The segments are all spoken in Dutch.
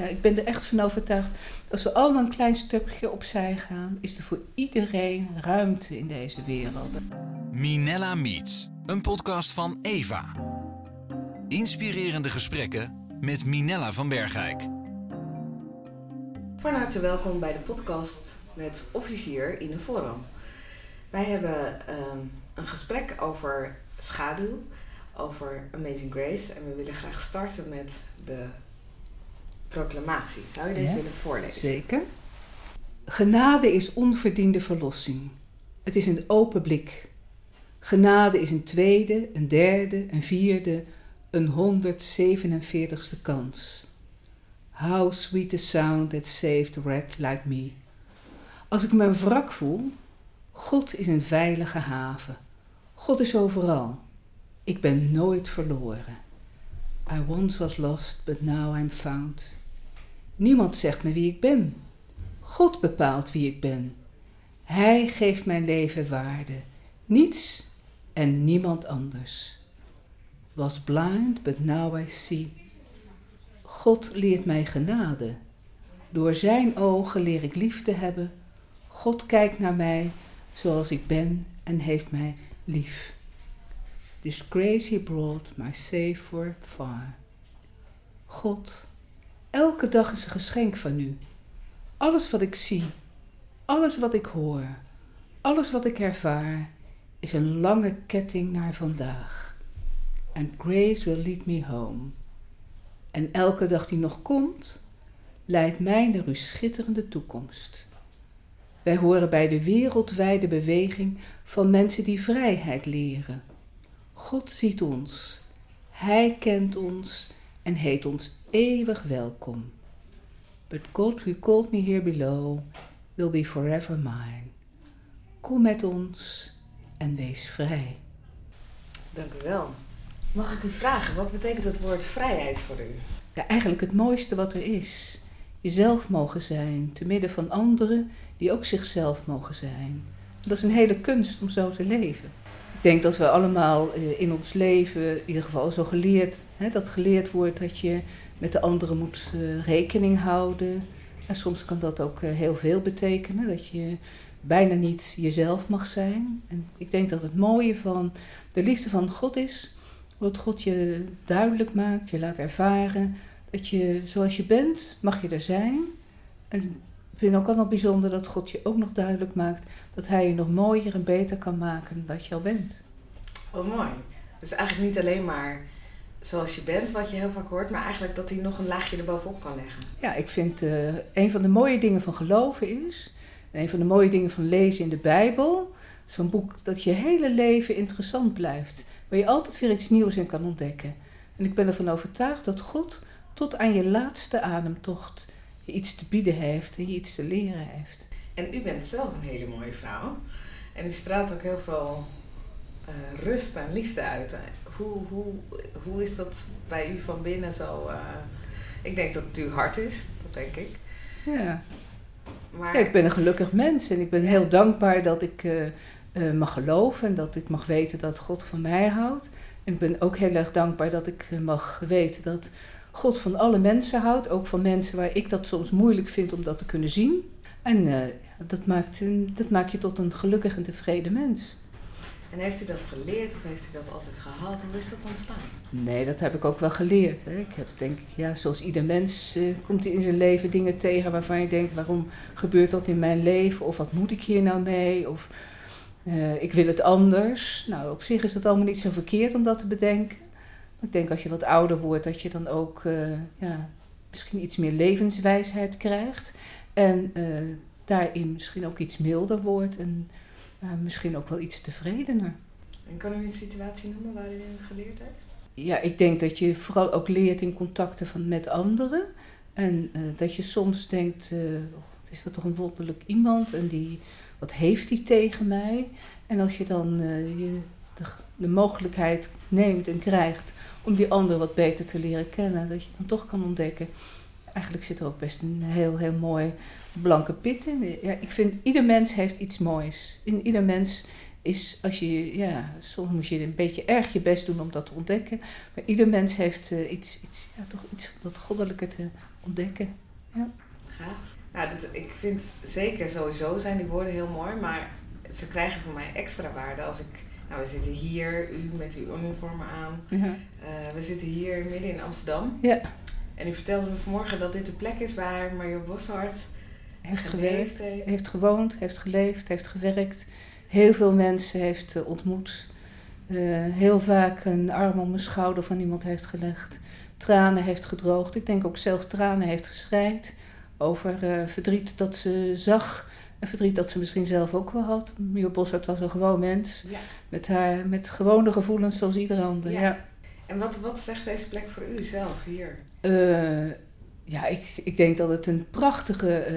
Ja, ik ben er echt van overtuigd, als we allemaal een klein stukje opzij gaan, is er voor iedereen ruimte in deze wereld. Minella Meets, een podcast van Eva. Inspirerende gesprekken met Minella van Bergijk. Van harte welkom bij de podcast met officier in de Forum. Wij hebben ehm, een gesprek over schaduw, over Amazing Grace. En we willen graag starten met de proclamatie. Zou je deze Ja, willen voorlezen? Zeker. Genade is onverdiende verlossing. Het is een open blik. Genade is een tweede, een derde, een vierde, een 147ste kans. How sweet the sound that saved a wreck like me. Als ik me wrak voel, God is een veilige haven. God is overal. Ik ben nooit verloren. I once was lost, but now I'm found. Niemand zegt me wie ik ben. God bepaalt wie ik ben. Hij geeft mijn leven waarde. Niets en niemand anders. Was blind, but now I see. God leert mij genade. Door zijn ogen leer ik liefde hebben. God kijkt naar mij zoals ik ben en heeft mij lief. This grace he brought my safe far. God, elke dag is een geschenk van u. Alles wat ik zie, alles wat ik hoor, alles wat ik ervaar, is een lange ketting naar vandaag. And grace will lead me home. En elke dag die nog komt, leidt mij naar uw schitterende toekomst. Wij horen bij de wereldwijde beweging van mensen die vrijheid leren. God ziet ons, Hij kent ons en heet ons eeuwig welkom. But God who called me here below will be forever mine. Kom met ons en wees vrij. Dank u wel. Mag ik u vragen, wat betekent het woord vrijheid voor u? Ja, eigenlijk het mooiste wat er is. Jezelf mogen zijn, te midden van anderen die ook zichzelf mogen zijn. Dat is een hele kunst om zo te leven. Denk dat we allemaal eh, in ons leven, in ieder geval zo geleerd, hè, dat geleerd wordt dat je met de anderen moet eh, rekening houden. En soms kan dat ook eh, heel veel betekenen, dat je bijna niet jezelf mag zijn. En ik denk dat het mooie van de liefde van God is, wat God je duidelijk maakt, je laat ervaren dat je zoals je bent, mag je er zijn. En vind ook altijd bijzonder dat God je ook nog duidelijk maakt dat Hij je nog mooier en beter kan maken dan dat je al bent. Oh, mooi. Dus eigenlijk niet alleen maar zoals je bent, wat je heel vaak hoort, maar eigenlijk dat hij nog een laagje erbovenop kan leggen. Ja, ik vind eh, een van de mooie dingen van geloven is, en een van de mooie dingen van lezen in de Bijbel, zo'n boek dat je hele leven interessant blijft, waar je altijd weer iets nieuws in kan ontdekken. En ik ben ervan overtuigd dat God tot aan je laatste ademtocht iets te bieden heeft en je iets te leren heeft. En u bent zelf een hele mooie vrouw. En u straalt ook heel veel eh, rust en liefde uit. Hoe, hoe, hoe is dat bij u van binnen zo? eh, ik denk dat het uw hart is, dat denk ik. Ja. Maar Ja, ik ben een gelukkig mens en ik ben heel dankbaar dat ik eh, mag geloven en dat ik mag weten dat God van mij houdt. En ik ben ook heel erg dankbaar dat ik mag weten dat God van alle mensen houdt, ook van mensen waar ik dat soms moeilijk vind om dat te kunnen zien. En eh, dat, maakt, dat maakt je tot een gelukkig en tevreden mens. En heeft u dat geleerd of heeft u dat altijd gehad? Hoe is dat ontstaan? Nee, dat heb ik ook wel geleerd. Hè. Ik heb denk ik, ja, zoals ieder mens eh, komt hij in zijn leven dingen tegen waarvan je denkt, waarom gebeurt dat in mijn leven? Of wat moet ik hier nou mee? Of eh, ik wil het anders. Nou, op zich is dat allemaal niet zo verkeerd om dat te bedenken. Ik denk als je wat ouder wordt, dat je dan ook eh, ja, misschien iets meer levenswijsheid krijgt. En eh, daarin misschien ook iets milder wordt en misschien ook wel iets tevredener. En kan u een situatie noemen waarin u geleerd heeft? Ja, ik denk dat je vooral ook leert in contacten van, met anderen. En eh, dat je soms denkt, wat is dat toch een wonderlijk iemand? En die, wat heeft die tegen mij? En als je dan je de, de mogelijkheid neemt en krijgt om die ander wat beter te leren kennen, dat je dan toch kan ontdekken. Eigenlijk zit er ook best een heel, heel mooi blanke pit in. Ja, ik vind, ieder mens heeft iets moois. In ieder mens is, als je, ja, soms moet je een beetje erg je best doen om dat te ontdekken. Maar ieder mens heeft eh, iets, iets, ja, toch iets wat goddelijke te ontdekken. Gaaf. Nou, dat, ik vind zeker sowieso zijn die woorden heel mooi, maar ze krijgen voor mij extra waarde als ik. Nou, we zitten hier, u met uw uniformen aan. Ja. Eh, we zitten hier midden in Amsterdam. ja. En u vertelde me vanmorgen dat dit de plek is waar Mario Boshart Heeft geleefd heeft. heeft gewoond, heeft geleefd, heeft gewerkt. Heel veel mensen heeft eh, ontmoet. Eh, heel vaak een arm om een schouder van iemand heeft gelegd. Tranen heeft gedroogd. Ik denk ook zelf tranen heeft geschreid. Over verdriet dat ze zag. En verdriet dat ze misschien zelf ook wel had. Mio Boshart was een gewoon mens. Ja. Met, haar, met gewone gevoelens zoals ieder ander. Ja. Ja. En wat, wat zegt deze plek voor u zelf hier? Eh, ja, ik, ik denk dat het een prachtige eh,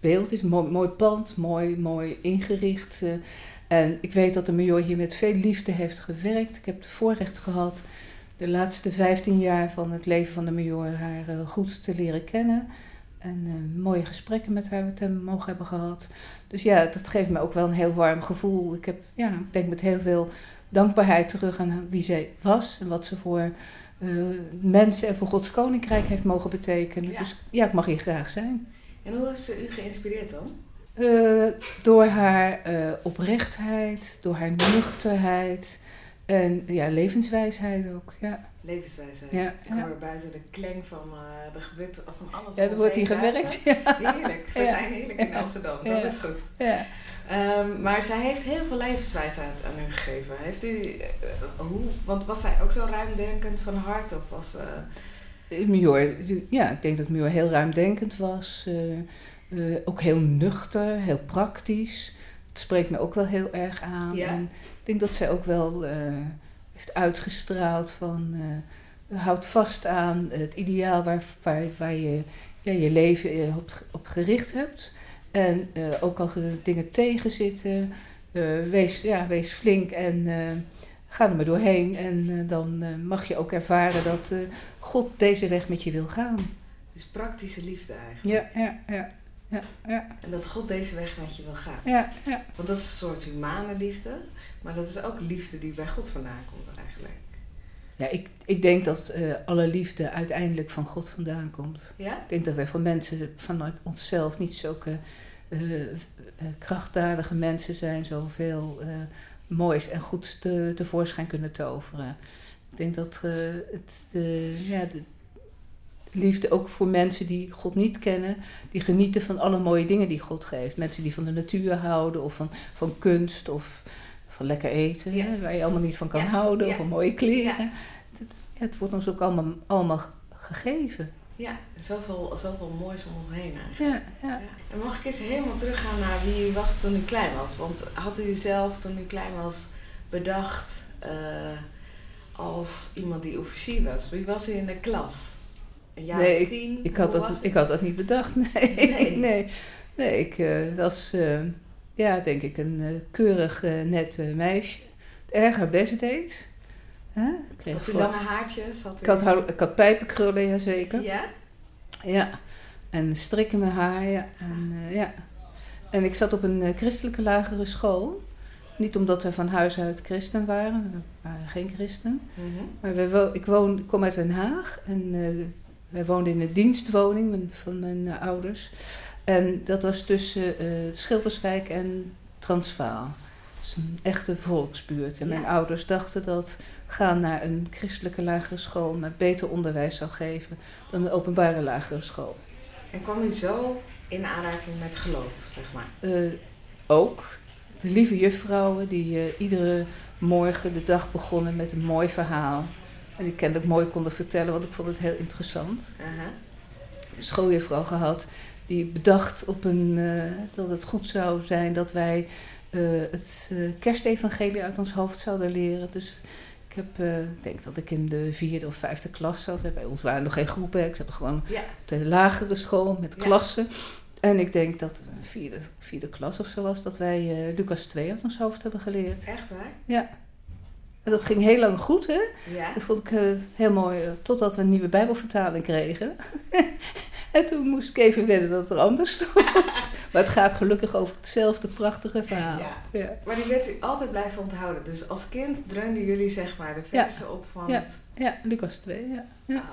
beeld is. Mooi, mooi pand, mooi, mooi ingericht. eh. en ik weet dat de major hier met veel liefde heeft gewerkt. Ik heb het voorrecht gehad de laatste 15 jaar van het leven van de major haar goed te leren kennen. En eh, mooie gesprekken met haar te mogen hebben gehad. Dus ja, dat geeft me ook wel een heel warm gevoel. Ik, heb, ja, ik denk met heel veel dankbaarheid terug aan wie zij was en wat ze voor eh, mensen en voor Gods koninkrijk heeft mogen betekenen. Ja. Dus ja, ik mag hier graag zijn. En hoe is ze u geïnspireerd dan? Eh, door haar oprechtheid, door haar nuchterheid en ja, levenswijsheid ook. Ja, Levenswijsheid. Ja, ik hoor buiten de klank van uh, de gebeurt van alles. ja er wordt hier gewerkt. Heerlijk. We zijn heerlijk in. Amsterdam. Dat is goed. Ja. Ehm, maar zij heeft heel veel levenswijsheid aan u gegeven. Heeft u, eh, hoe, want was zij ook zo ruimdenkend van hart? Of was, eh, Major, ja, ik denk dat Major heel ruimdenkend was. eh, eh, ook heel nuchter, heel praktisch. Het spreekt me ook wel heel erg aan. Ja. En ik denk dat zij ook wel eh, heeft uitgestraald van... eh, houd vast aan het ideaal waar, waar, waar je ja, je leven eh, op, op gericht hebt. En eh, ook als er dingen tegen zitten, eh, wees, ja, wees flink en ga er maar doorheen. En dan mag je ook ervaren dat God deze weg met je wil gaan. dus praktische liefde eigenlijk. Ja, ja, ja. Ja, ja, En dat God deze weg met je wil gaan. ja, ja. Want dat is een soort humane liefde. Maar dat is ook liefde die bij God vandaan komt eigenlijk. ja ik, ik denk dat eh, alle liefde uiteindelijk van God vandaan komt. Ja? Ik denk dat wij van mensen vanuit onszelf niet zulke eh, eh, krachtdadige mensen zijn, zoveel eh moois en goeds te, tevoorschijn kunnen toveren. Ik denk dat eh, het, de, ja, de liefde ook voor mensen die God niet kennen, die genieten van alle mooie dingen die God geeft. Mensen die van de natuur houden of van, van kunst of van lekker eten, Ja. hè, waar je allemaal niet van kan Ja, houden, ja. of van mooie kleren. Ja. Het, het wordt ons ook allemaal, allemaal gegeven. Ja, zoveel, zoveel moois om ons heen eigenlijk. Ja. En mag ik eens helemaal teruggaan naar wie u was toen u klein was? Want had u zelf toen u klein was bedacht eh, als iemand die officier was? Wie was u in de klas? Een jaar Nee, of tien? Ik had, dat, ik had dat niet bedacht, nee. Nee. Nee, nee. ik eh, was, eh, ja, denk ik, een eh, keurig, net meisje. Erg haar best deed. Kreeg Had u lange haartjes? Had u... ik, had, ik had pijpenkrullen, ja zeker. Ja? Ja. En strik in mijn haar, ja. En, ja. en ik zat op een christelijke lagere school. Niet omdat we van huis uit christen waren. We waren geen christen. Mhm. Maar wij wo- ik, woon, ik kom uit Den Haag en wij woonden in een dienstwoning van mijn eh, ouders. En dat was tussen eh Schilderswijk en Transvaal. Dus een echte volksbuurt. En mijn Ja. ouders dachten dat gaan naar een christelijke lagere school met beter onderwijs zou geven dan een openbare lagere school. En kwam u zo in aanraking met geloof, zeg maar? Eh, ook de lieve juffrouwen die iedere morgen de dag begonnen met een mooi verhaal. En die kennelijk mooi konden vertellen, want ik vond het heel interessant. Aha. Een schooljuffrouw gehad die bedacht op een, eh, dat het goed zou zijn dat wij eh, het eh, kerstevangelie uit ons hoofd zouden leren. Dus ik heb, ik denk dat ik in de vierde of vijfde klas zat. Bij ons waren nog geen groepen, ik zat gewoon Ja. op de lagere school met Ja. klassen. En ik denk dat een vierde, vierde klas of zo was, dat wij Lucas 2 uit ons hoofd hebben geleerd. Echt waar? Ja. En dat ging heel lang goed, hè? Ja? Dat vond ik eh, heel mooi, eh, totdat we een nieuwe Bijbelvertaling kregen. en toen moest ik even wedden dat het er anders stond. maar het gaat gelukkig over hetzelfde prachtige verhaal. Ja. Ja. Maar die werd u altijd blijven onthouden. Dus als kind dreunden jullie zeg maar de versen op van Ja. Ja, Lucas 2, ja. ja.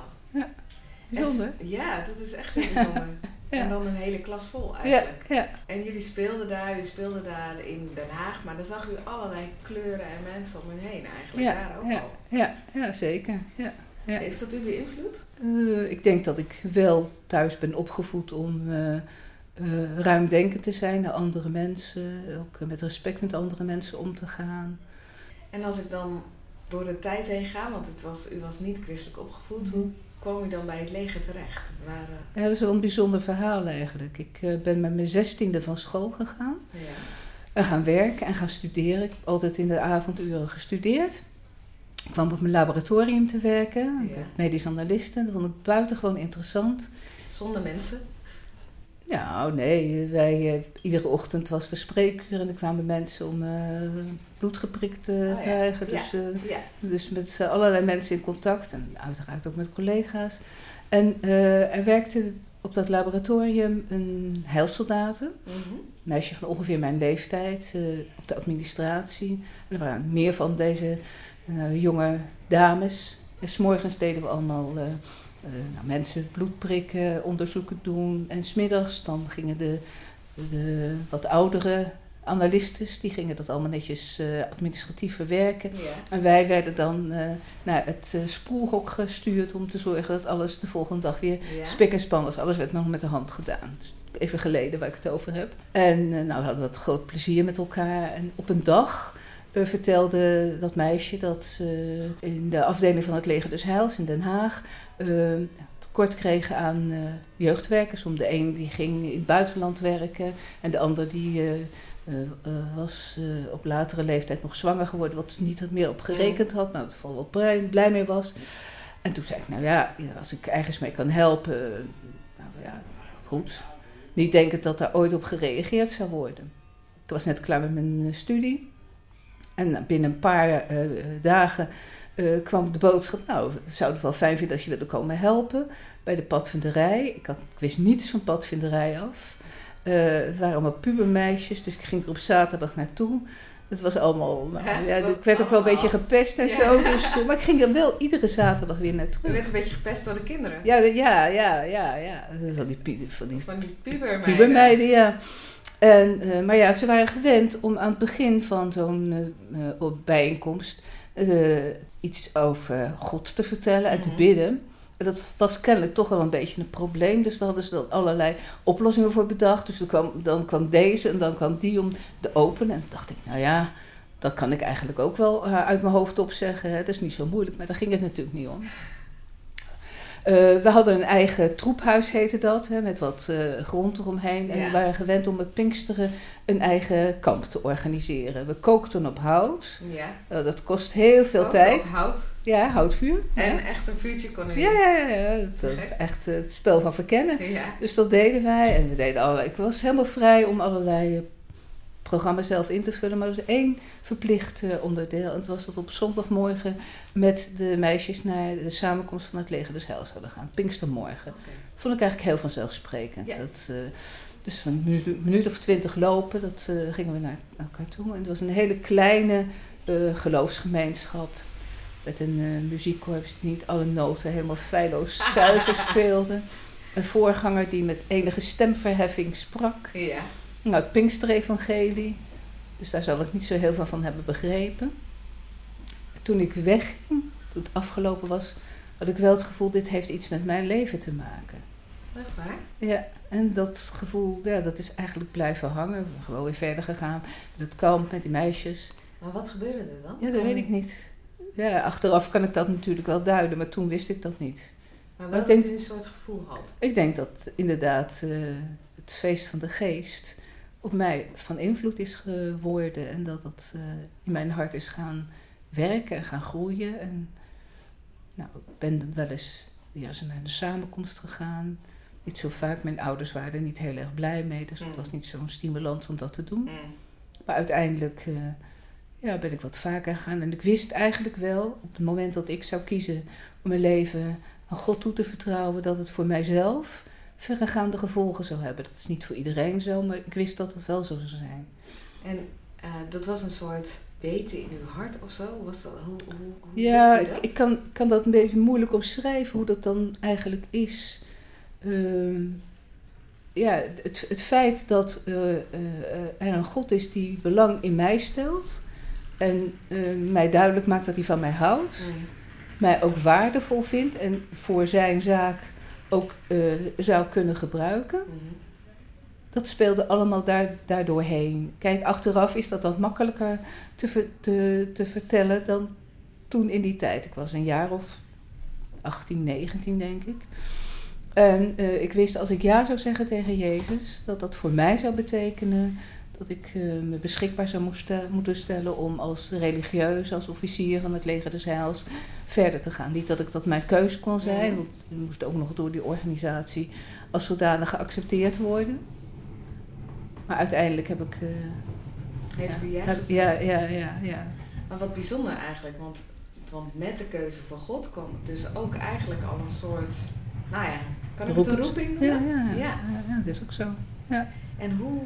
Bijzonder. En ja, dat is echt heel bijzonder. Ja. En dan een hele klas vol Ja, eigenlijk. ja. En jullie speelden daar, u speelde daar in Den Haag, maar dan zag u allerlei kleuren en mensen om u heen eigenlijk. Ja, daar ook ja. al. Ja, ja zeker. Ja. Ja. Heeft dat u beïnvloed? Eh, ik denk dat ik wel thuis ben opgevoed om eh, eh, ruimdenkend te zijn naar andere mensen. Ook met respect met andere mensen om te gaan. En als ik dan door de tijd heen ga, want het was, u was niet christelijk opgevoed, Mhm. hoe kwam u dan bij het leger terecht? Waren, Ja, dat is wel een bijzonder verhaal eigenlijk. Ik eh, ben met mijn zestiende van school gegaan. ja. En gaan werken en gaan studeren. Ik heb altijd in de avonduren gestudeerd. Ik kwam op mijn laboratorium te werken. Ik Ja. medisch analiste. Dat vond ik buitengewoon interessant. Zonder mensen? Nou, nee, wij, eh, iedere ochtend was de spreekuur en er kwamen mensen om eh, bloed geprikt Oh ja. krijgen. Dus, eh, dus met eh, allerlei mensen in contact en uiteraard ook met collega's. En eh, er werkte op dat laboratorium een heilsoldaten, Mhm. een meisje van ongeveer mijn leeftijd, op de administratie. En er waren meer van deze jonge dames. En 's morgens deden we allemaal nou, mensen bloed prikken, onderzoeken doen. En smiddags dan gingen de, de wat oudere analistes, die gingen dat allemaal netjes eh, administratief verwerken. Ja. En wij werden dan eh, naar het eh, spoelhok gestuurd om te zorgen dat alles de volgende dag weer Ja. spik en span was. Alles werd nog met de hand gedaan. Dus even geleden waar ik het over heb. En nou, we hadden wat groot plezier met elkaar. En op een dag vertelde dat meisje dat ze in de afdeling van het Leger des Heils in Den Haag eh, tekort kregen aan jeugdwerkers. Om de een die ging in het buitenland werken en de ander die... eh, eh, was eh, op latere leeftijd nog zwanger geworden, wat ze niet meer op gerekend had, maar er wel blij, blij mee was. En toen zei ik, nou ja, als ik ergens mee kan helpen, nou ja, goed. Niet denkend dat daar ooit op gereageerd zou worden. Ik was net klaar met mijn studie. En binnen een paar dagen kwam de boodschap, nou, we zouden het wel fijn vinden als je wilde komen helpen bij de padvinderij. Ik, had, ik wist niets van padvinderij af. Eh, het waren allemaal pubermeisjes, dus ik ging er op zaterdag naartoe. Het was allemaal, nou, Ja, ik werd ook wel een beetje gepest en Ja. zo. Dus, eh, maar ik ging er wel iedere zaterdag weer naartoe. U werd een beetje gepest door de kinderen. Ja, ja, ja, ja, ja. Van die, van die Van die pubermeiden. pubermeiden, ja. En, eh, maar ja, ze waren gewend om aan het begin van zo'n bijeenkomst iets over God te vertellen en te Mhm. bidden. Dat was kennelijk toch wel een beetje een probleem. Dus daar hadden ze dan allerlei oplossingen voor bedacht. Dus dan kwam, dan kwam deze en dan kwam die om te openen. En toen dacht ik, nou ja, dat kan ik eigenlijk ook wel eh, uit mijn hoofd opzeggen. Dat is niet zo moeilijk, maar daar ging het natuurlijk niet om. Eh, we hadden een eigen troephuis, heette dat, hè, met wat eh, grond eromheen. En Ja. we waren gewend om met Pinksteren een eigen kamp te organiseren. We kookten op hout. Ja. Eh, dat kost heel veel tijd. op hout. Ja, houtvuur. En ja. echt een vuurtje kon. Ja, ja, ja, ja. Dat, echt eh, het spel van verkennen. Ja. Dus dat deden wij. En we deden allerlei. Ik was helemaal vrij om allerlei programma's zelf in te vullen. Maar er was één verplicht eh, onderdeel. En het was dat we op zondagmorgen met de meisjes naar de samenkomst van het leger des Heils zouden gaan. Pinkstermorgen. Oké. Vond ik eigenlijk heel vanzelfsprekend. Ja. Dat, eh, dus van een minuut, minuut of twintig lopen, dat eh, gingen we naar elkaar toe. En het was een hele kleine geloofsgemeenschap. Met een muziekkorps die niet alle noten helemaal feilloos zuiver speelde. Een voorganger die met enige stemverheffing sprak. Ja. Nou, het Pinksterevangelie. Dus daar zal ik niet zo heel veel van hebben begrepen. Toen ik wegging, toen het afgelopen was, had ik wel het gevoel, dit heeft iets met mijn leven te maken. Echt waar? Ja, en dat gevoel, ja, dat is eigenlijk blijven hangen. We zijn gewoon weer verder gegaan met het kamp, met die meisjes. Maar wat gebeurde er dan? Ja, dat weet ik niet. Ja, achteraf kan ik dat natuurlijk wel duiden, maar toen wist ik dat niet. Maar Ik wel denk- dat u een soort gevoel had. Ik denk dat inderdaad eh, het feest van de geest op mij van invloed is geworden. En dat dat eh, in mijn hart is gaan werken en gaan groeien. En nou, ik ben wel eens weer eens naar de samenkomst gegaan. Niet zo vaak. Mijn ouders waren er niet heel erg blij mee. Dus het Mm. was niet zo'n stimulans om dat te doen. Mm. Maar uiteindelijk eh, ja, ben ik wat vaker gegaan. En ik wist eigenlijk wel, op het moment dat ik zou kiezen om mijn leven aan God toe te vertrouwen, dat het voor mijzelf verregaande gevolgen zou hebben. Dat is niet voor iedereen zo, maar ik wist dat het wel zo zou zijn. En eh, dat was een soort weten in uw hart of zo? Was dat, hoe, hoe, hoe Ja, ik, kan, kan dat een beetje moeilijk omschrijven hoe dat dan eigenlijk is. Ehm, ja, het, het feit dat eh, eh, er een God is die belang in mij stelt en mij duidelijk maakt dat hij van mij houdt, Mm. mij ook waardevol vindt en voor zijn zaak ook eh, zou kunnen gebruiken. Mhm. Dat speelde allemaal daar, daardoor heen. Kijk, achteraf is dat wat makkelijker te, te, te vertellen dan toen in die tijd. Ik was een jaar of 18, 19 denk ik. En eh, ik wist als ik ja zou zeggen tegen Jezus, dat dat voor mij zou betekenen dat ik eh, me beschikbaar zou moesten, moeten stellen om als religieus, als officier van het leger des Heils verder te gaan. Niet dat ik dat mijn keus kon zijn, Ja. want ik moest ook nog door die organisatie als zodanig geaccepteerd worden. Maar uiteindelijk heb ik. eh, Heeft u ja heb- gezegd? ja, ja, ja, ja. Maar wat bijzonder eigenlijk, want, want met de keuze voor God kwam dus ook eigenlijk al een soort, nou ja, kan ik het een roeping Ja, noemen? ja, ja. Ja. ja, dat is ook zo. En hoe,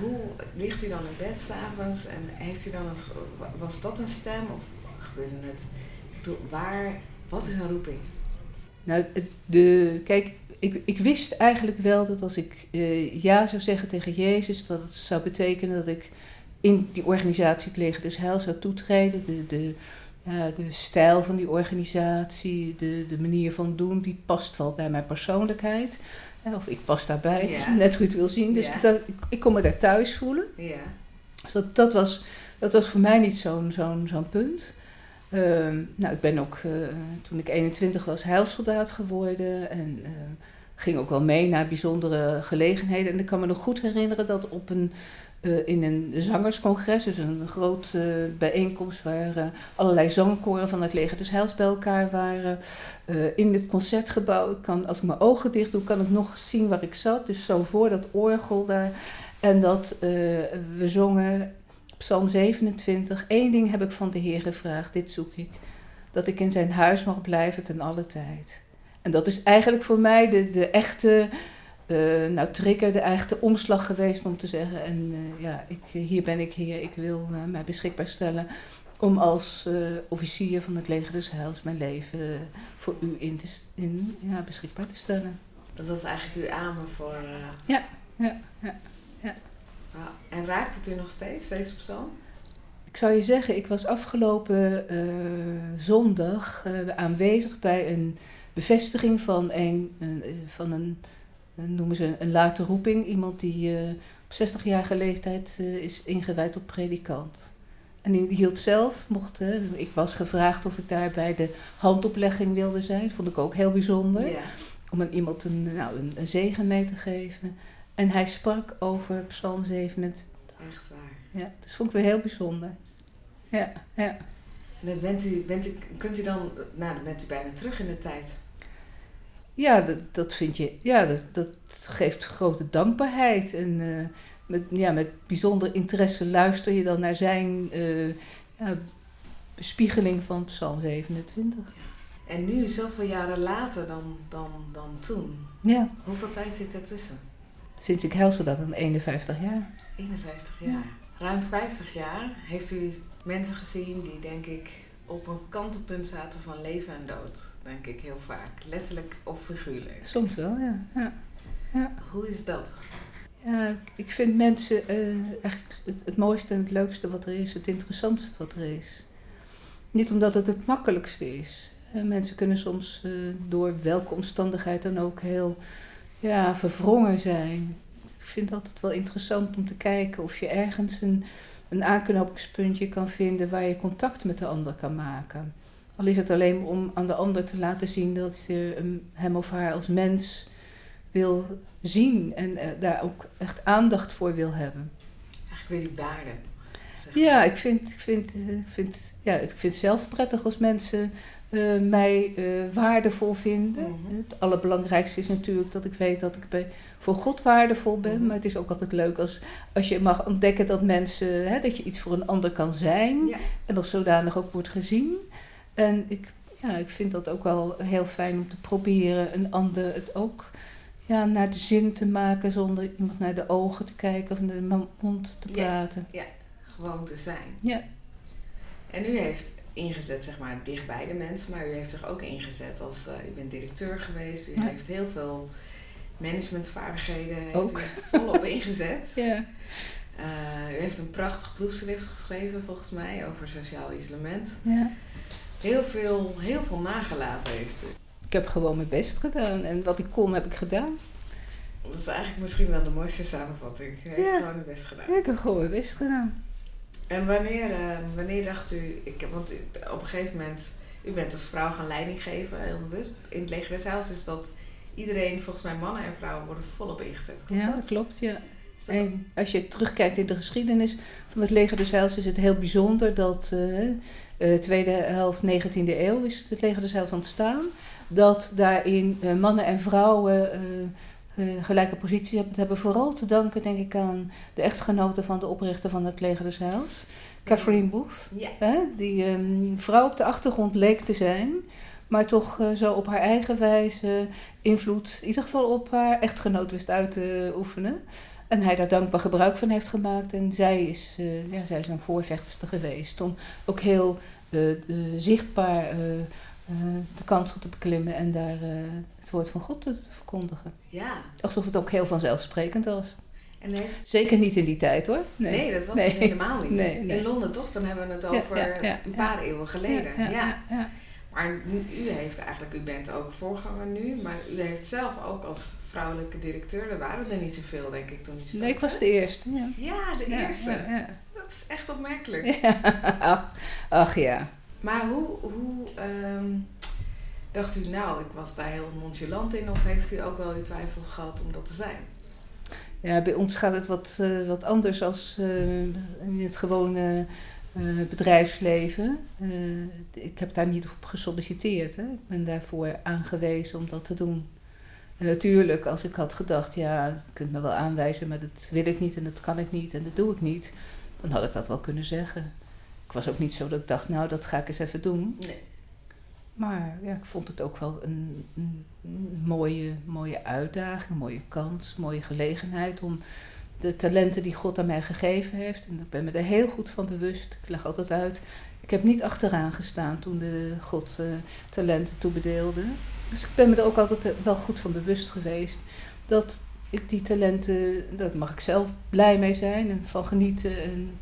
hoe ligt u dan in bed s'avonds en heeft u dan het, was dat een stem of gebeurde het, waar, wat is een roeping? Nou, de, kijk, ik, ik wist eigenlijk wel dat als ik eh, ja zou zeggen tegen Jezus, dat het zou betekenen dat ik in die organisatie het leger des Heils zou toetreden. De, de, ja, de stijl van die organisatie, de, de manier van doen, die past wel bij mijn persoonlijkheid. Of ik pas daarbij, het is Ja. net hoe je het wil zien. Dus Ja. ik, kon me daar thuis voelen. Ja. Dus dat, dat, was, dat was voor mij niet zo'n zo'n zo'n punt. Ehm, nou, ik ben ook eh, toen ik 21 was heilsoldaat geworden en eh, ging ook wel mee naar bijzondere gelegenheden. En ik kan me nog goed herinneren dat op een, eh, in een zangerscongres, dus een groot eh, bijeenkomst waar eh, allerlei zangkoren van het leger des Heils bij elkaar waren. in het concertgebouw, ik kan, als ik mijn ogen dicht doe, kan ik nog zien waar ik zat. Dus zo voor dat orgel daar. En dat we zongen Psalm 27. Eén ding heb ik van de Heer gevraagd, dit zoek ik. Dat ik in zijn huis mag blijven ten alle tijd. En dat is eigenlijk voor mij de, de echte, eh, nou trigger, de echte omslag geweest om te zeggen. En eh, ja, ik, hier ben ik hier, ik wil eh, mij beschikbaar stellen om als officier van het leger des Heils mijn leven voor u in te, in, ja, beschikbaar te stellen. Dat was eigenlijk uw amen voor... eh, Ja, ja, ja. nou, en raakt het u nog steeds, deze persoon? Ik zou je zeggen, ik was afgelopen zondag aanwezig bij een bevestiging van een, van een- noemen ze een, late roeping. Iemand die eh, op 60-jarige leeftijd eh, is ingewijd tot predikant. En die hield zelf, mocht, eh, ik was gevraagd of ik daar bij de handoplegging wilde zijn. Dat vond ik ook heel bijzonder. Ja. Om aan iemand een, nou, een, een zegen mee te geven. En hij sprak over Psalm 27. Echt waar. Ja, dat vond ik weer heel bijzonder. Ja, ja. En dan bent u, bent u, kunt u dan, nou dan bent u bijna terug in de tijd. Ja, dat, dat vind je. Ja, dat, dat geeft grote dankbaarheid. En eh, met, ja, met bijzonder interesse luister je dan naar zijn eh, ja, bespiegeling van Psalm 27. En nu, zoveel jaren later dan, dan, dan toen, Ja, hoeveel tijd zit ertussen? sinds ik heilsoldaat dan 51 jaar. 51 jaar. Ja. Ruim 50 jaar heeft u mensen gezien die, denk ik, op een kantelpunt zaten van leven en dood. Denk ik heel vaak. Letterlijk of figuurlijk. Soms wel, ja. ja. ja. Hoe is dat? Ja, ik vind mensen eigenlijk het, het mooiste en het leukste wat er is, het interessantste wat er is. Niet omdat het het makkelijkste is. Eh, mensen kunnen soms eh, door welke omstandigheid dan ook heel ja, verwrongen zijn. Ik vind het altijd wel interessant om te kijken of je ergens een, een aanknopingspuntje kan vinden waar je contact met de ander kan maken. Al is het alleen om aan de ander te laten zien dat je hem- of haar als mens wil zien en eh, daar ook echt aandacht voor wil hebben. Eigenlijk weer die waarde. Ja, ik vind, ik vind, eh, ik vind, ja, ik vind het zelf prettig als mensen eh, mij eh, waardevol vinden. Mhm. Het allerbelangrijkste is natuurlijk dat ik weet dat ik bij, voor God waardevol ben. Mhm. Maar het is ook altijd leuk als, als je mag ontdekken dat mensen, hè, dat je iets voor een ander kan zijn. Ja. En als zodanig ook wordt gezien. En ik, ja, ik vind dat ook wel heel fijn om te proberen een ander het ook ja, naar de zin te maken zonder iemand naar de ogen te kijken of naar de mond te Ja. praten. Gewoon te zijn. Ja. En u heeft ingezet, zeg maar, dichtbij de mensen, maar u heeft zich ook ingezet als, uh, u bent directeur geweest, u heeft heel veel managementvaardigheden heeft ook. u volop ingezet. Ja. Uh, u heeft een prachtig proefschrift geschreven, volgens mij, over sociaal isolement. ja. Heel veel, heel veel nagelaten heeft u. Ik heb gewoon mijn best gedaan en wat ik kon heb ik gedaan. Dat is eigenlijk misschien wel de mooiste samenvatting. U heeft Ja. gewoon uw best gedaan. Ja, ik heb gewoon mijn best gedaan. En wanneer, eh, wanneer dacht u, ik, want op een gegeven moment, u bent als vrouw gaan leiding geven, heel bewust. In het leger des Heils is dat iedereen, volgens mij mannen en vrouwen, worden volop ingezet. Klopt Ja, dat? klopt, ja. Dat En als je terugkijkt in de geschiedenis van het leger des Heils is het heel bijzonder dat eh, tweede helft 19e eeuw is het leger des Heils ontstaan. Dat daarin eh, mannen en vrouwen gelijke positie hebben. Hebben vooral te danken denk ik aan de echtgenote van de oprichter van het leger des Heils, Catherine Booth. Ja, Hè, die ehm, vrouw op de achtergrond leek te zijn, maar toch eh, zo op haar eigen wijze invloed, in ieder geval op haar echtgenoot wist uit te oefenen. En hij daar dankbaar gebruik van heeft gemaakt. En zij is, eh, ja, zij is een voorvechtster geweest om ook heel eh, eh, zichtbaar eh, eh, de kansel te beklimmen en daar eh, het woord van God te verkondigen. ja. Alsof het ook heel vanzelfsprekend was. En heeft, Zeker niet in die tijd hoor. nee. dat was Nee. het helemaal niet. Nee, nee. In Londen toch, dan hebben we het over ja, ja, een paar eeuwen geleden. Ja. Maar u heeft eigenlijk, u bent ook voorganger nu, maar u heeft zelf ook als vrouwelijke directeur, er waren er niet zoveel denk ik toen u startte. Nee, ik was de eerste. Ja. Ja, de eerste. Dat is echt opmerkelijk. Ach ja. Maar hoe, hoe ehm, dacht u nou, ik was daar heel nonchalant in, of heeft u ook wel uw twijfels gehad om dat te zijn? ja, bij ons gaat het wat, eh, wat anders als eh, in het gewone eh, bedrijfsleven. Ik heb daar niet op gesolliciteerd. Hè. Ik ben daarvoor aangewezen om dat te doen. En natuurlijk, als ik had gedacht, ja, je kunt me wel aanwijzen, maar dat wil ik niet en dat kan ik niet en dat doe ik niet, dan had ik dat wel kunnen zeggen. Ik was ook niet zo dat ik dacht, nou, dat ga ik eens even doen. Nee. Maar ja, ik vond het ook wel een, een, mooie, mooie uitdaging, een mooie kans, een mooie gelegenheid om de talenten die God aan mij gegeven heeft. En ik ben me er heel goed van bewust. Ik leg altijd uit. Ik heb niet achteraan gestaan toen de God eh, talenten toebedeelde. Dus ik ben me er ook altijd eh, wel goed van bewust geweest dat ik die talenten, daar mag ik zelf blij mee zijn en van genieten. En,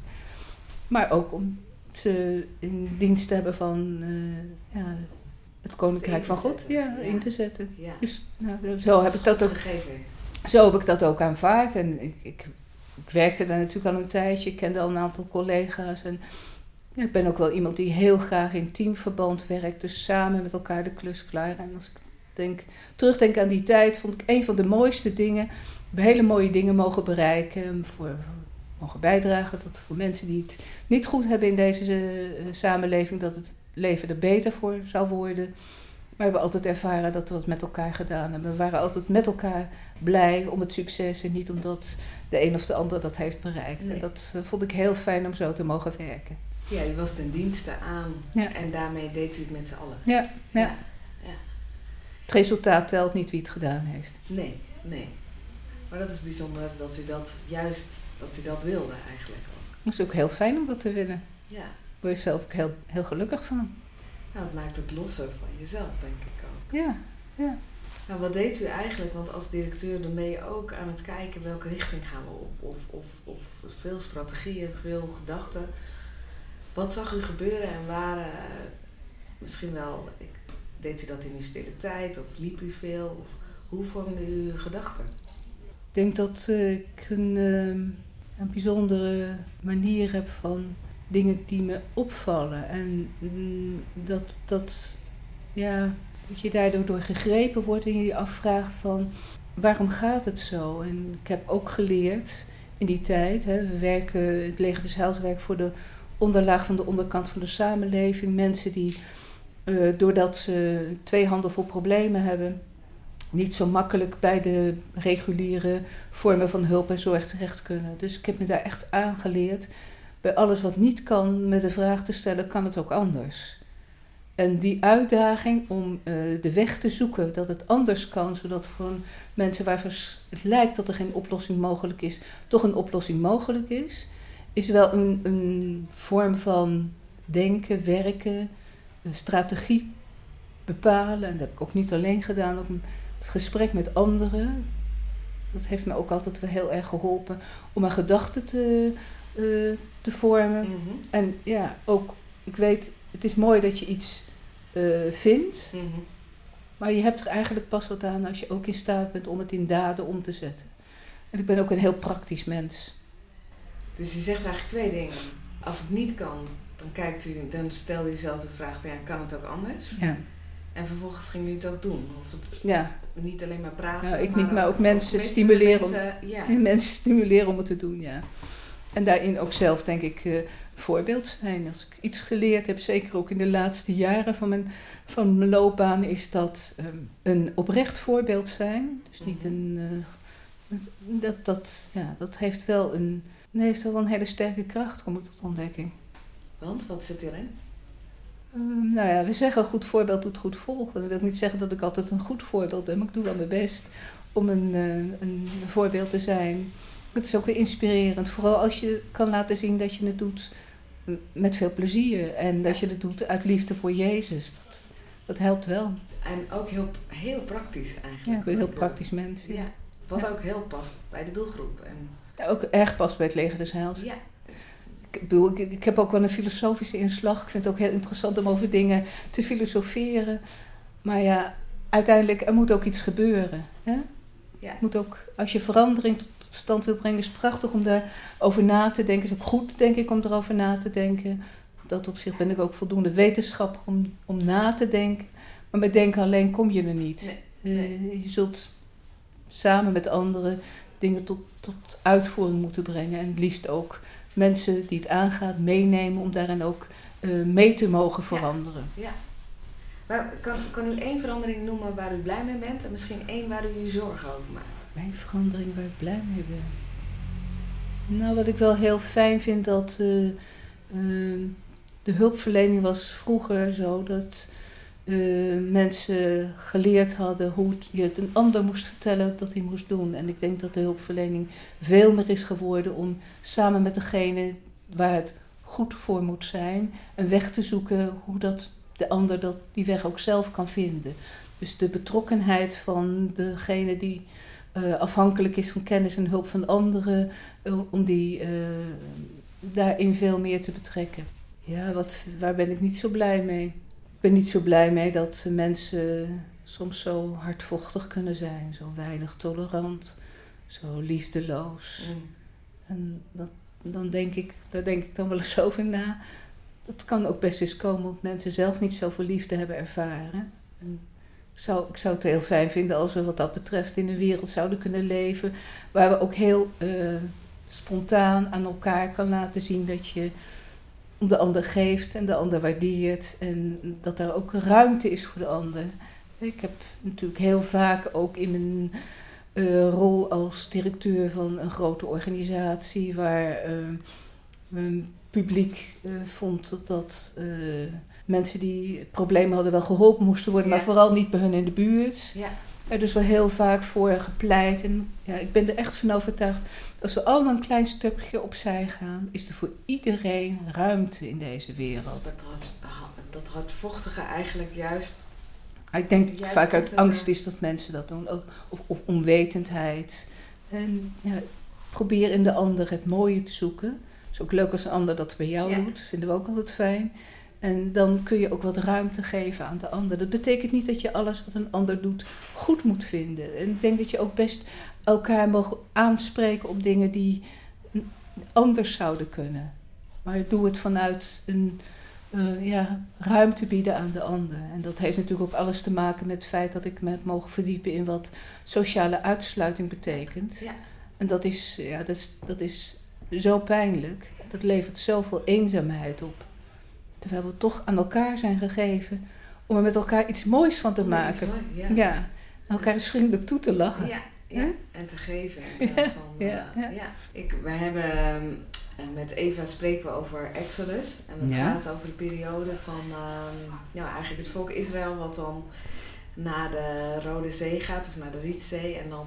maar ook om ze in dienst te hebben van eh, ja, het Koninkrijk in van God ja, Ja. in te zetten. Ja. Dus nou, zo, heb ik dat ook, zo heb ik dat ook aanvaard. En ik, ik, ik werkte daar natuurlijk al een tijdje. Ik kende al een aantal collega's. En ja, ik ben ook wel iemand die heel graag in teamverband werkt. Dus samen met elkaar de klus klaar. En als ik denk, terugdenk aan die tijd, vond ik een van de mooiste dingen. Hele mooie dingen mogen bereiken. Voor, mogen bijdragen dat voor mensen die het niet goed hebben in deze eh, samenleving, dat het leven er beter voor zou worden. Maar we hebben altijd ervaren dat we het met elkaar gedaan hebben. We waren altijd met elkaar blij om het succes en niet omdat de een of de ander dat heeft bereikt. Nee. En dat eh, vond ik heel fijn om zo te mogen werken. Ja, u was ten dienste aan Ja. en daarmee deed u het met z'n allen. Ja, ja. ja. Het resultaat telt niet wie het gedaan heeft. Nee, nee. Maar dat is bijzonder dat u dat juist, dat u dat wilde eigenlijk ook. Het is ook heel fijn om dat te winnen. Ja. Daar word je zelf ook heel, heel gelukkig van. Nou, het maakt het lossen van jezelf, denk ik ook. Ja, ja. Nou, wat deed u eigenlijk? Want als directeur dan ben je ook aan het kijken welke richting gaan we op. Of, of, of veel strategieën, veel gedachten. Wat zag u gebeuren en waar, eh, misschien wel, ik, deed u dat in uw stille tijd of liep u veel? Of hoe vormde u uw gedachten? Ik denk dat eh, ik een, ehm, een bijzondere manier heb van dingen die me opvallen. En mm, dat, dat, ja, dat je daardoor door gegrepen wordt en je je afvraagt van waarom gaat het zo? En ik heb ook geleerd in die tijd, hè, we werken, het leger des Heils voor de onderlaag van de onderkant van de samenleving. Mensen die, eh, doordat ze twee handen vol problemen hebben, niet zo makkelijk bij de reguliere vormen van hulp en zorg terecht kunnen. Dus ik heb me daar echt aangeleerd. Bij alles wat niet kan, met de vraag te stellen: kan het ook anders? En die uitdaging om eh, de weg te zoeken dat het anders kan, zodat voor mensen waarvan het lijkt dat er geen oplossing mogelijk is, toch een oplossing mogelijk is, is wel een, een vorm van denken, werken, een strategie bepalen. En dat heb ik ook niet alleen gedaan, ook het gesprek met anderen. Dat heeft me ook altijd wel heel erg geholpen om mijn gedachten te, eh, te vormen. Mhm. En ja, ook, ik weet, het is mooi dat je iets eh, vindt, Mhm. maar je hebt er eigenlijk pas wat aan als je ook in staat bent om het in daden om te zetten. En ik ben ook een heel praktisch mens. Dus je zegt eigenlijk twee dingen. Als het niet kan, dan, kijkt u, dan stel je jezelf de vraag van ja, kan het ook anders? Ja, En vervolgens ging u het ook doen. Of het ja. Niet alleen maar praten. Nou, ik niet, maar ook mensen stimuleren om- ja. En mensen stimuleren om het te doen, ja. En daarin ook zelf, denk ik, eh voorbeeld zijn. Als ik iets geleerd heb, zeker ook in de laatste jaren van mijn, van mijn loopbaan, is dat ehm, een oprecht voorbeeld zijn. Dus niet Mhm. een. eh, dat, dat, ja, dat heeft wel een, heeft wel een hele sterke kracht, kom ik tot ontdekking. Want, wat zit erin? Ehm, nou ja, we zeggen een goed voorbeeld doet goed volgen. Dat wil niet zeggen dat ik altijd een goed voorbeeld ben, maar ik doe wel mijn best om een, eh, een voorbeeld te zijn. Het is ook weer inspirerend, vooral als je kan laten zien dat je het doet met veel plezier en dat je het doet uit liefde voor Jezus. Dat, dat helpt wel. En ook heel, heel praktisch Ja, eigenlijk. een heel praktisch mens. Ja. Ja. Wat Ja. ook heel past bij de doelgroep. En, Ja, Ook erg past bij het leger des Heils. ja. Ik, bedoel, ik, ik heb ook wel een filosofische inslag. Ik vind het ook heel interessant om over dingen te filosoferen. Maar ja, uiteindelijk, er moet ook iets gebeuren. Hè? Ja. Het moet ook, als je verandering tot, stand wil brengen, is het prachtig om daarover na te denken. Het is ook goed, denk ik, om erover na te denken. Op dat opzicht ben ik ook voldoende wetenschapper om, om na te denken. Maar met denken alleen kom je er niet. Nee, Eh, je zult samen met anderen dingen tot, tot uitvoering moeten brengen. En het liefst ook mensen die het aangaat meenemen om daarin ook eh, mee te mogen veranderen. ja. Maar kan, kan u één verandering noemen waar u blij mee bent en misschien één waar u je zorgen over maakt? Mijn verandering waar ik blij mee ben. Nou, wat ik wel heel fijn vind, dat eh, eh, de hulpverlening was vroeger zo dat eh, mensen geleerd hadden hoe je het een ander moest vertellen dat hij moest doen. En ik denk dat de hulpverlening veel meer is geworden om samen met degene waar het goed voor moet zijn, een weg te zoeken hoe dat de ander dat, die weg ook zelf kan vinden. Dus de betrokkenheid van degene die eh, afhankelijk is van kennis en hulp van anderen, eh, om die daarin veel meer te betrekken. Ja, wat, waar ben ik niet zo blij mee? Ik ben niet zo blij mee dat mensen soms zo hardvochtig kunnen zijn, zo weinig tolerant, zo liefdeloos. Mm. En dat, dan denk ik, daar denk ik dan wel eens over na. Dat kan ook best eens komen omdat mensen zelf niet zoveel liefde hebben ervaren. En ik, zou, ik zou het heel fijn vinden als we wat dat betreft in een wereld zouden kunnen leven. Waar we ook heel eh, spontaan aan elkaar kan laten zien dat je om de ander geeft en de ander waardeert. En dat er ook ruimte is voor de ander. Ik heb natuurlijk heel vaak ook in mijn eh, rol als directeur van een grote organisatie waar eh, een publiek eh, vond dat, mensen die problemen hadden wel geholpen moesten worden, Ja. maar vooral niet bij hun in de buurt. Ja. Er dus wel heel vaak voor gepleit. En ja, ik ben er echt van overtuigd. Als we allemaal een klein stukje opzij gaan, is er voor iedereen ruimte in deze wereld. Dat, hard, dat hardvochtige eigenlijk juist. Ik denk dat het Juist vaak uit angst is dat mensen dat doen. Ook- Of, of onwetendheid. En ja, probeer in de ander het mooie te zoeken. Het is ook leuk als een ander dat bij jou Ja. doet. Vinden we ook altijd fijn. En dan kun je ook wat ruimte geven aan de ander. Dat betekent niet dat je alles wat een ander doet goed moet vinden. En ik denk dat je ook best elkaar mag aanspreken op dingen die anders zouden kunnen. Maar doe het vanuit een eh, ja, ruimte bieden aan de ander. En dat heeft natuurlijk ook alles te maken met het feit dat ik me heb mogen verdiepen in wat sociale uitsluiting betekent. Ja. En dat is, ja, dat, is, dat is zo pijnlijk. Dat levert zoveel eenzaamheid op. Terwijl we toch aan elkaar zijn gegeven om er met elkaar iets moois van te maken. mooi- Ja. Elkaar eens vriendelijk toe te lachen. Ja, en te geven. In plaats van, Ja, eh, ja. ja. Ik, wij hebben, ehm, eh, met Eva spreken we over Exodus. En Ja. gaat over de periode van ehm, ja, eigenlijk het volk Israël, wat dan naar de Rode Zee gaat, of naar de Rietzee. En dan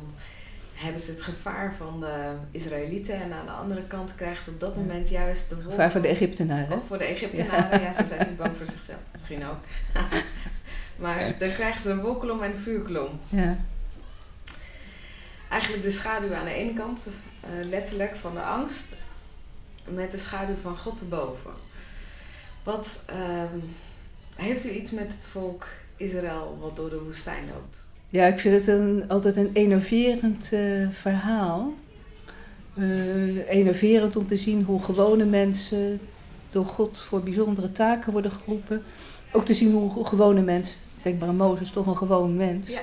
hebben ze het gevaar van de Israëlieten. En aan de andere kant krijgen ze op dat moment juist de wolken. Gevaar voor de Egyptenaren. Of voor de Egyptenaren, ja. ze zijn niet bang voor zichzelf. Misschien ook. maar dan krijgen ze een wolkolom en een vuurkolom. Ja. Eigenlijk de schaduw aan de ene kant, uh, letterlijk van de angst, met de schaduw van God erboven. Wat uh, heeft u iets met het volk Israël wat door de woestijn loopt? Ja, ik vind het een, altijd een enerverend uh, verhaal. Uh, enerverend om te zien hoe gewone mensen door God voor bijzondere taken worden geroepen. Ook te zien hoe gewone mensen, denk maar aan Mozes, toch een gewoon mens, Ja.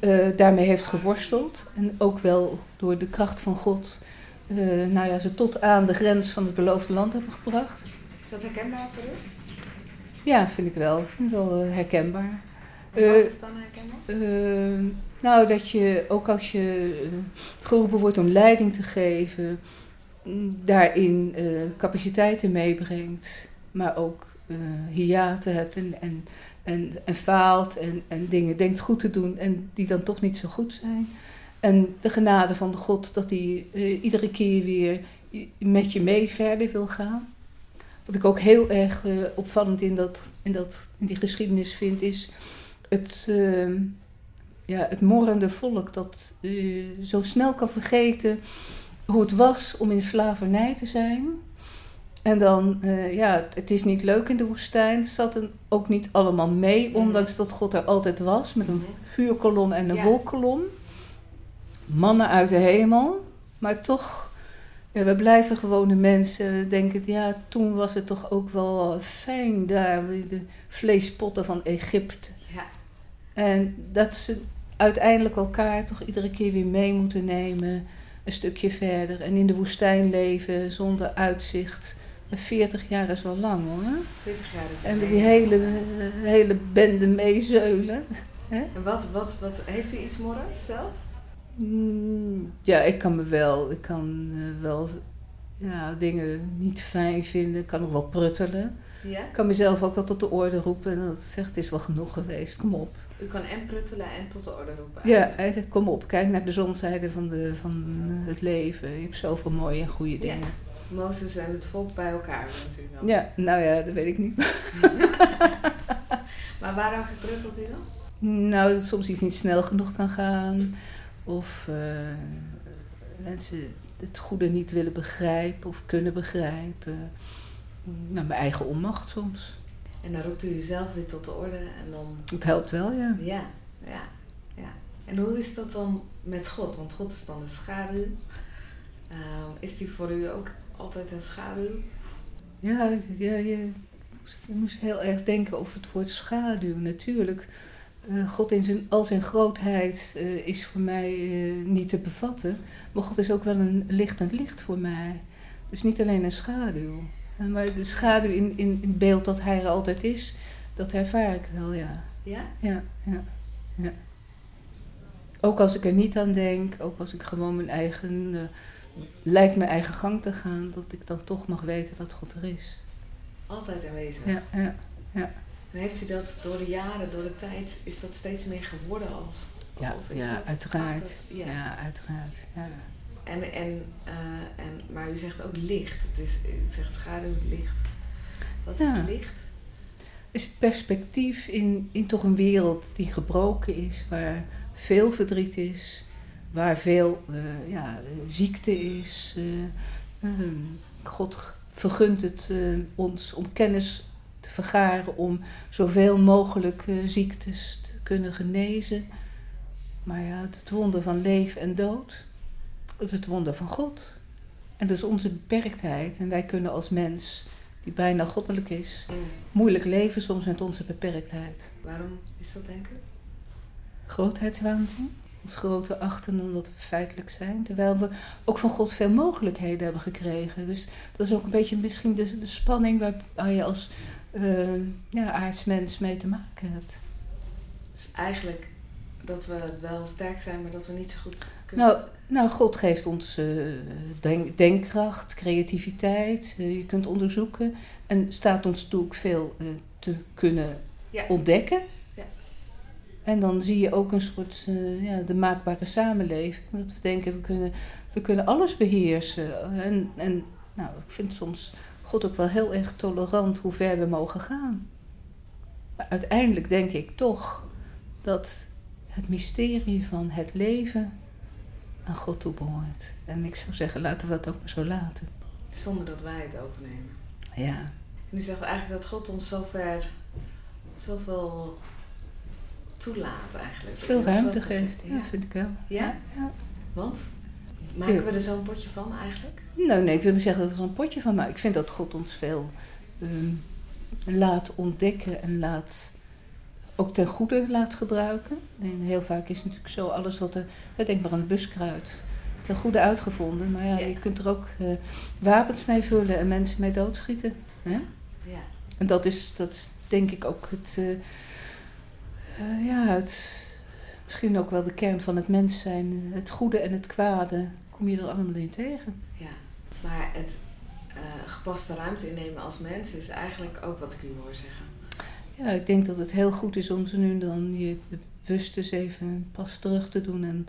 uh, daarmee heeft geworsteld. En ook wel door de kracht van God, nou ja, ze tot aan de grens van het beloofde land hebben gebracht. Is dat herkenbaar voor u? Ja, vind ik wel. Ik vind het wel herkenbaar. Wat is dan herkenbaar? Uh, nou, dat je ook als je uh, geroepen wordt om leiding te geven, daarin uh, capaciteiten meebrengt, maar ook hiaten hebt en, en, en, en faalt en, en dingen denkt goed te doen en die dan toch niet zo goed zijn. En de genade van de God dat hij iedere keer weer met je mee verder wil gaan. Wat ik ook heel erg opvallend in, dat, in, dat, in die geschiedenis vind, is het, uh, ja, het morrende volk dat uh, zo snel kan vergeten hoe het was om in slavernij te zijn. En dan, uh, ja, het is niet leuk in de woestijn. Het zat er ook niet allemaal mee, ondanks dat God er altijd was met een vuurkolom en een ja. wolkolom. Mannen uit de hemel, maar toch, ja, we blijven gewone mensen. Denken, ja, toen was het toch ook wel fijn daar, de vleespotten van Egypte. En dat ze uiteindelijk elkaar toch iedere keer weer mee moeten nemen, een stukje verder. En in de woestijn leven zonder uitzicht. 40 jaar is wel lang hoor. 40 jaar is En die hele, hele bende meezeulen. En wat, wat, wat, heeft u iets morgens zelf? Mm, ja, ik kan me wel, ik kan uh, wel ja, dingen niet fijn vinden. Ik kan ook wel pruttelen. Ja? Ik kan mezelf ook wel tot de orde roepen en dat zegt, het is wel genoeg geweest, kom op. U kan en pruttelen en tot de orde roepen. Ja, eigenlijk, kom op, kijk naar de zonzijde van, de, van het leven. Je hebt zoveel mooie en goede dingen. Ja. Mozes en het volk bij elkaar natuurlijk dan. Ja, nou ja, dat weet ik niet. maar waarover pruttelt u dan? Nou, dat soms iets niet snel genoeg kan gaan. Of uh, mensen het goede niet willen begrijpen of kunnen begrijpen. Nou, mijn eigen onmacht soms. En dan roept u zelf weer tot de orde en dan... Het helpt wel, ja. Ja, ja, ja. En hoe is dat dan met God? Want God is dan de schaduw. Uh, is die voor u ook altijd een schaduw? Ja, ja je, je moest heel erg denken over het woord schaduw. Natuurlijk, uh, God in zijn, al zijn grootheid uh, is voor mij uh, niet te bevatten. Maar God is ook wel een lichtend licht voor mij. Dus niet alleen een schaduw. Maar de schaduw in, in, in het beeld dat hij er altijd is, dat ervaar ik wel, ja. Ja? Ja, ja, ja. Ook als ik er niet aan denk, ook als ik gewoon mijn eigen, uh, lijkt mijn eigen gang te gaan, dat ik dan toch mag weten dat God er is. Altijd aanwezig. Ja, ja, ja. En heeft u dat door de jaren, door de tijd, is dat steeds meer geworden als? Ja, ja uiteraard. Altijd, ja. ja. uiteraard. Ja. En, en, uh, en, maar u zegt ook licht. Het is, u zegt schaduw, licht. Wat Ja. is licht? is het perspectief in, in toch een wereld die gebroken is, waar veel verdriet is, waar veel eh, ja, ziekte is. eh, ehm, God vergunt het eh, ons om kennis te vergaren, om zoveel mogelijk eh, ziektes te kunnen genezen. Maar ja, het wonder van leven en dood, dat is het wonder van God. En is onze beperktheid. En wij kunnen als mens, die bijna goddelijk is, Mm. moeilijk leven soms met onze beperktheid. Waarom is dat, denk ik? Grootheidswaanzin. Ons groter achten dan dat we feitelijk zijn. Terwijl we ook van God veel mogelijkheden hebben gekregen. Dus dat is ook een beetje misschien de, de spanning waar, waar je als uh, ja, aardsmens mee te maken hebt. Dus eigenlijk dat we wel sterk zijn, maar dat we niet zo goed kunnen. Nou, nou God geeft ons uh, denk, denkkracht, creativiteit. Uh, je kunt onderzoeken. En staat ons toe ook veel uh, te kunnen ja. ontdekken. Ja. En dan zie je ook een soort, ja, de maakbare samenleving. Dat we denken, we kunnen, we kunnen alles beheersen. En, en nou, ik vind soms God ook wel heel erg tolerant hoe ver we mogen gaan. Maar uiteindelijk denk ik toch dat het mysterie van het leven aan God toebehoort. En ik zou zeggen, laten we dat ook maar zo laten. Zonder dat wij het overnemen. Ja. En u zegt eigenlijk dat God ons zover, zoveel toelaat eigenlijk. Veel ruimte geeft, ja, vind ik wel. Ja? ja. Want? Maken we er zo'n potje van eigenlijk? Nou nee, ik wil niet zeggen dat we er zo'n potje van maken. Ik vind dat God ons veel um, laat ontdekken en laat ook ten goede laat gebruiken. En heel vaak is natuurlijk zo, alles wat er, denk maar aan het buskruid, ten goede uitgevonden. Maar ja, je kunt er ook uh, wapens mee vullen en mensen mee doodschieten. Hè? Ja. En dat is, dat is denk ik ook het, uh, uh, ja, het, misschien ook wel de kern van het mens zijn. Het goede en het kwade kom je er allemaal in tegen. Ja, maar het gepaste ruimte innemen als mens is eigenlijk ook wat ik u hoor zeggen. Ja, ik denk dat het heel goed is om ze nu dan je bewust eens even pas terug te doen en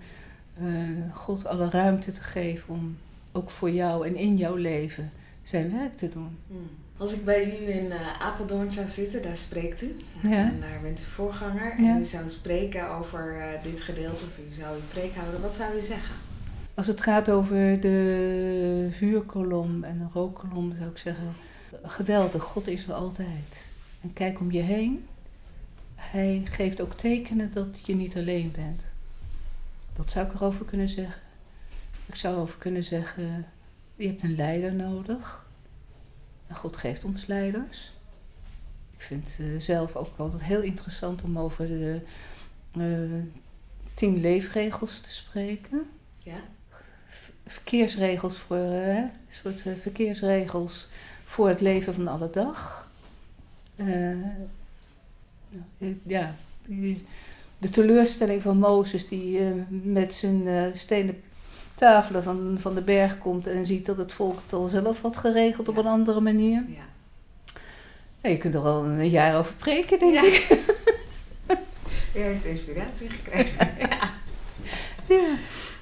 uh, God alle ruimte te geven om ook voor jou en in jouw leven zijn werk te doen. Hmm. Als ik bij u in uh, Apeldoorn zou zitten, daar spreekt u. Ja. En daar bent u voorganger. En u zou spreken over uh, dit gedeelte, of u zou uw preek houden. Wat zou u zeggen? Als het gaat over de vuurkolom en de rookkolom, zou ik zeggen: geweldig, God is er altijd. En kijk om je heen. Hij geeft ook tekenen dat je niet alleen bent. Dat zou ik erover kunnen zeggen. Ik zou erover kunnen zeggen, je hebt een leider nodig. En God geeft ons leiders. Ik vind uh, zelf ook altijd heel interessant om over de uh, tien leefregels te spreken. Ja? Verkeersregels voor, uh, een soort verkeersregels voor het leven van alle dag. Uh, ja, de teleurstelling van Mozes die uh, met zijn uh, stenen tafelen van, van de berg komt en ziet dat het volk het al zelf had geregeld op een andere manier. Ja. ja. je kunt er al een jaar over preken, denk ja. ik. Je heeft inspiratie gekregen. ja. ja.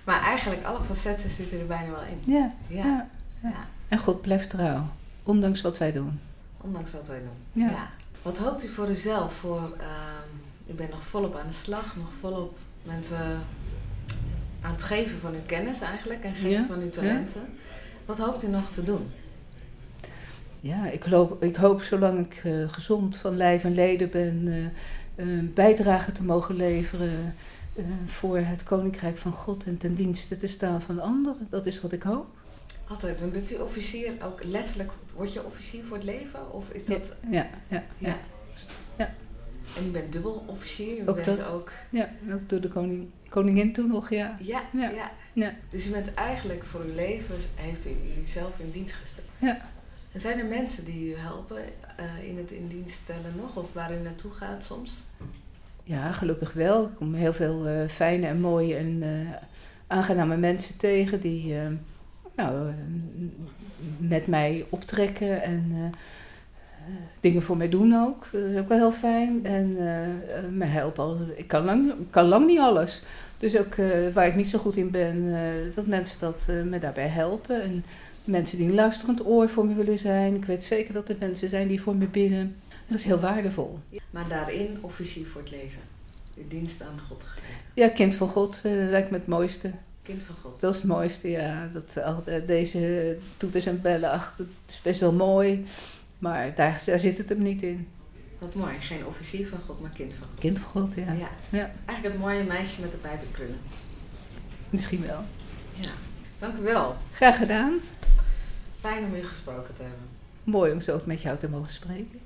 Maar eigenlijk alle facetten zitten er bijna wel in. Ja. Ja. ja. En God blijft trouw, ondanks wat wij doen. Ondanks wat wij doen. Ja. ja. Wat hoopt u voor uzelf? Voor, uh, u bent nog volop aan de slag, nog volop met uh, aan het geven van uw kennis eigenlijk en geven Ja, van uw talenten. Wat hoopt u nog te doen? Ja, ik, loop, ik hoop zolang ik uh, gezond van lijf en leden ben, een bijdrage te mogen leveren voor het Koninkrijk van God en ten dienste te staan van anderen. Dat is wat ik hoop. Altijd. Dan bent u officier ook letterlijk, word je officier voor het leven? Of is dat... Ja, ja, ja. ja. En u bent dubbel officier? U ook bent dat, ook... Ja, ook door de koning, koningin toen nog, ja. Ja, ja. ja. Dus u bent eigenlijk voor uw leven, heeft u uzelf in dienst gesteld. Ja. En zijn er mensen die u helpen uh, in het in dienst stellen nog? Of waar u naartoe gaat soms? Ja, gelukkig wel. Ik kom heel veel uh, fijne en mooie en uh, aangename mensen tegen die nou, met mij optrekken en uh, dingen voor mij doen ook. Dat is ook wel heel fijn. En uh, me helpen. Al. Ik kan lang, kan lang niet alles. Dus ook uh, waar ik niet zo goed in ben, dat mensen dat me daarbij helpen. En mensen die een luisterend oor voor me willen zijn. Ik weet zeker dat er mensen zijn die voor me bidden. Dat is heel waardevol. Maar daarin officier voor het leven. Uw dienst aan God. Ja, kind van God lijkt me het mooiste. Kind van God. Dat is het mooiste, ja. Dat, al, deze toeters en bellen, ach, dat is best wel mooi. Maar daar, daar zit het hem niet in. Wat mooi. Geen officier van God, maar kind van God. Kind van God, ja. ja. ja. Eigenlijk het mooie meisje met de bijbelkrullen. Misschien wel. Ja. Dank u wel. Graag gedaan. Fijn om u gesproken te hebben. Mooi om zo met jou te mogen spreken.